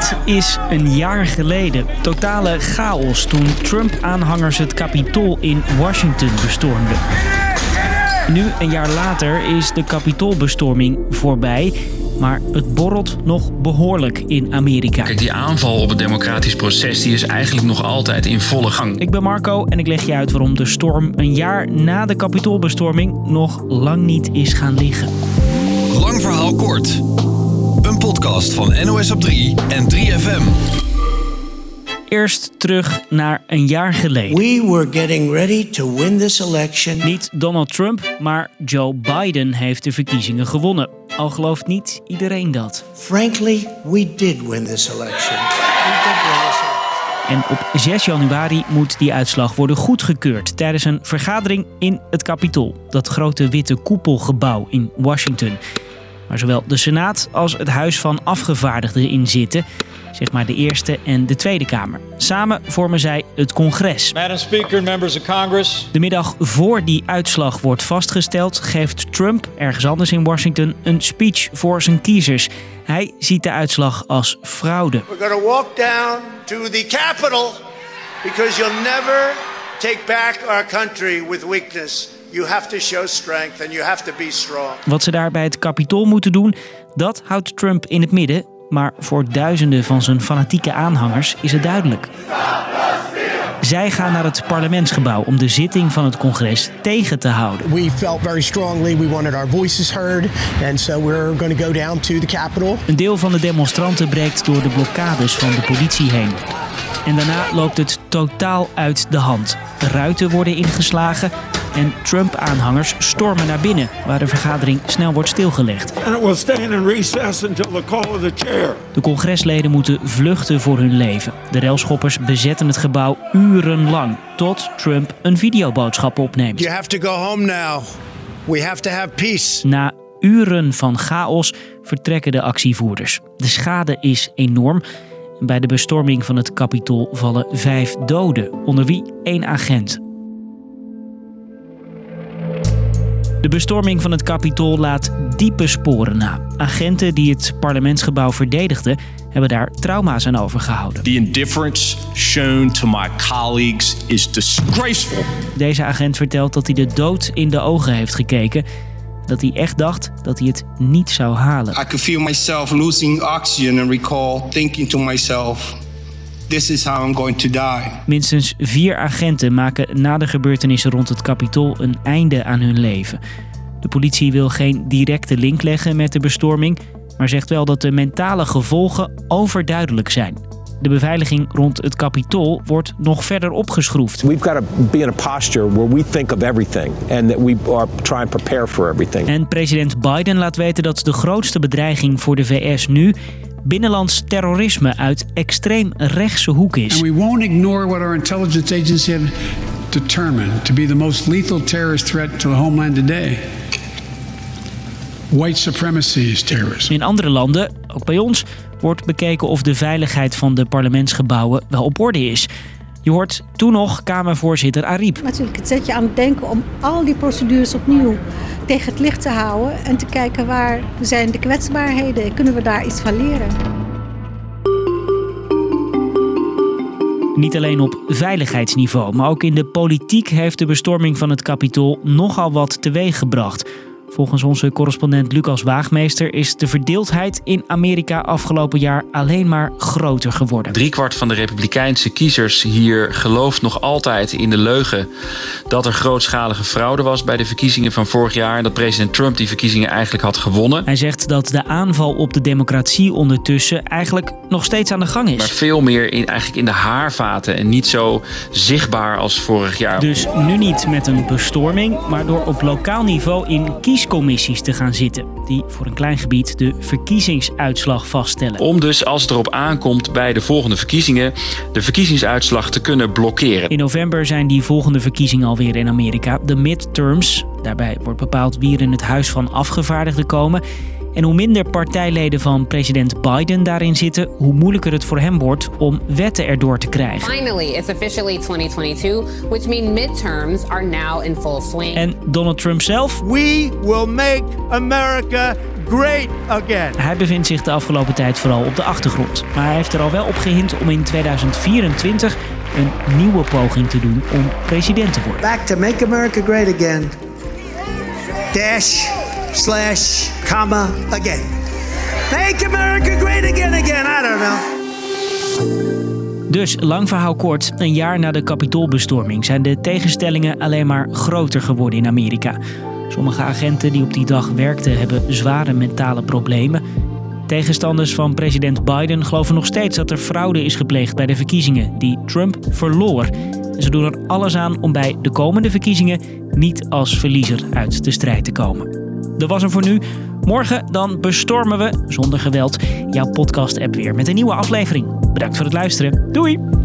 Het is een jaar geleden. Totale chaos toen Trump-aanhangers het Capitool in Washington bestormden. Nu, een jaar later, is de Capitoolbestorming voorbij. Maar het borrelt nog behoorlijk in Amerika. Kijk, die aanval op het democratisch proces die is eigenlijk nog altijd in volle gang. Ik ben Marco en ik leg je uit waarom de storm een jaar na de Capitoolbestorming nog lang niet is gaan liggen. Lang verhaal kort. Podcast van NOS op 3 en 3FM. Eerst terug naar een jaar geleden. We were getting ready to win this election. Niet Donald Trump, maar Joe Biden heeft de verkiezingen gewonnen. Al gelooft niet iedereen dat. Frankly, we did win this election. We did win this election. En op 6 januari moet die uitslag worden goedgekeurd tijdens een vergadering in het Capitool, dat grote witte koepelgebouw in Washington. Waar zowel de Senaat als het Huis van Afgevaardigden in zitten, zeg maar de Eerste en de Tweede Kamer. Samen vormen zij het congres. Madam Speaker, members of Congress. De middag voor die uitslag wordt vastgesteld, geeft Trump ergens anders in Washington een speech voor zijn kiezers. Hij ziet de uitslag als fraude. We're going to walk down to the Capitol because you'll never take back our country with weakness. You have to show strength and you have to be strong. Wat ze daar bij het Capitool moeten doen, dat houdt Trump in het midden. Maar voor duizenden van zijn fanatieke aanhangers is het duidelijk. Zij gaan naar het parlementsgebouw om de zitting van het congres tegen te houden. We felt very strongly we wanted our voices heard, and so we're going to go down to the Capitol. Een deel van de demonstranten breekt door de blokkades van de politie heen. En daarna loopt het totaal uit de hand. Ruiten worden ingeslagen en Trump-aanhangers stormen naar binnen, waar de vergadering snel wordt stilgelegd. De congresleden moeten vluchten voor hun leven. De railschoppers bezetten het gebouw urenlang, tot Trump een videoboodschap opneemt. You have to go home now. We have to have peace. Na uren van chaos vertrekken de actievoerders. De schade is enorm. Bij de bestorming van het Capitool vallen vijf doden, onder wie één agent. De bestorming van het Capitool laat diepe sporen na. Agenten die het parlementsgebouw verdedigden, hebben daar trauma's aan overgehouden. The indifference shown to my colleagues is disgraceful. Deze agent vertelt dat hij de dood in de ogen heeft gekeken. Dat hij echt dacht dat hij het niet zou halen. I could feel myself losing oxygen and recall thinking to myself, this is how I'm going to die. Minstens vier agenten maken na de gebeurtenissen rond het Capitool een einde aan hun leven. De politie wil geen directe link leggen met de bestorming, maar zegt wel dat de mentale gevolgen overduidelijk zijn. De beveiliging rond het Capitool wordt nog verder opgeschroefd. We've got to be in a posture where we think of everything and that we are trying to prepare for everything. En president Biden laat weten dat de grootste bedreiging voor de VS nu binnenlands terrorisme uit extreem rechtse hoek is. And we won't ignore what our intelligence agency have determined to be the most lethal terrorist threat to the homeland today. White supremacy is terrorism. In andere landen, ook bij ons, wordt bekeken of de veiligheid van de parlementsgebouwen wel op orde is. Je hoort toen nog Kamervoorzitter Ariep. Natuurlijk, het zet je aan het denken om al die procedures opnieuw tegen het licht te houden en te kijken waar zijn de kwetsbaarheden en kunnen we daar iets van leren. Niet alleen op veiligheidsniveau, maar ook in de politiek heeft de bestorming van het Capitool nogal wat teweeggebracht. Volgens onze correspondent Lucas Waagmeester is de verdeeldheid in Amerika afgelopen jaar alleen maar groter geworden. Driekwart van de Republikeinse kiezers hier gelooft nog altijd in de leugen dat er grootschalige fraude was bij de verkiezingen van vorig jaar en dat president Trump die verkiezingen eigenlijk had gewonnen. Hij zegt dat de aanval op de democratie ondertussen eigenlijk nog steeds aan de gang Maar is. veel meer in, eigenlijk in de haarvaten en niet zo zichtbaar als vorig jaar. Dus nu niet met een bestorming, maar door op lokaal niveau in kiescommissies te gaan zitten. Die voor een klein gebied de verkiezingsuitslag vaststellen. Om dus als het erop aankomt bij de volgende verkiezingen de verkiezingsuitslag te kunnen blokkeren. In november zijn die volgende verkiezingen alweer in Amerika, de midterms. Daarbij wordt bepaald wie er in het Huis van Afgevaardigden komen. En hoe minder partijleden van president Biden daarin zitten, hoe moeilijker het voor hem wordt om wetten erdoor te krijgen. Finally, it's officially 2022, which means midterms are now in full swing. En Donald Trump zelf? We will make America great again. Hij bevindt zich de afgelopen tijd vooral op de achtergrond. Maar hij heeft er al wel op gehind om in 2024 een nieuwe poging te doen om president te worden. Back to make America great again. Dash, slash, comma, again. Make America great again, again. I don't know. Dus lang verhaal kort, een jaar na de kapitoolbestorming zijn de tegenstellingen alleen maar groter geworden in Amerika. Sommige agenten die op die dag werkten hebben zware mentale problemen. Tegenstanders van president Biden geloven nog steeds dat er fraude is gepleegd bij de verkiezingen die Trump verloor. Ze doen er alles aan om bij de komende verkiezingen niet als verliezer uit de strijd te komen. Dat was hem voor nu. Morgen dan bestormen we, zonder geweld, jouw podcast-app weer met een nieuwe aflevering. Bedankt voor het luisteren. Doei!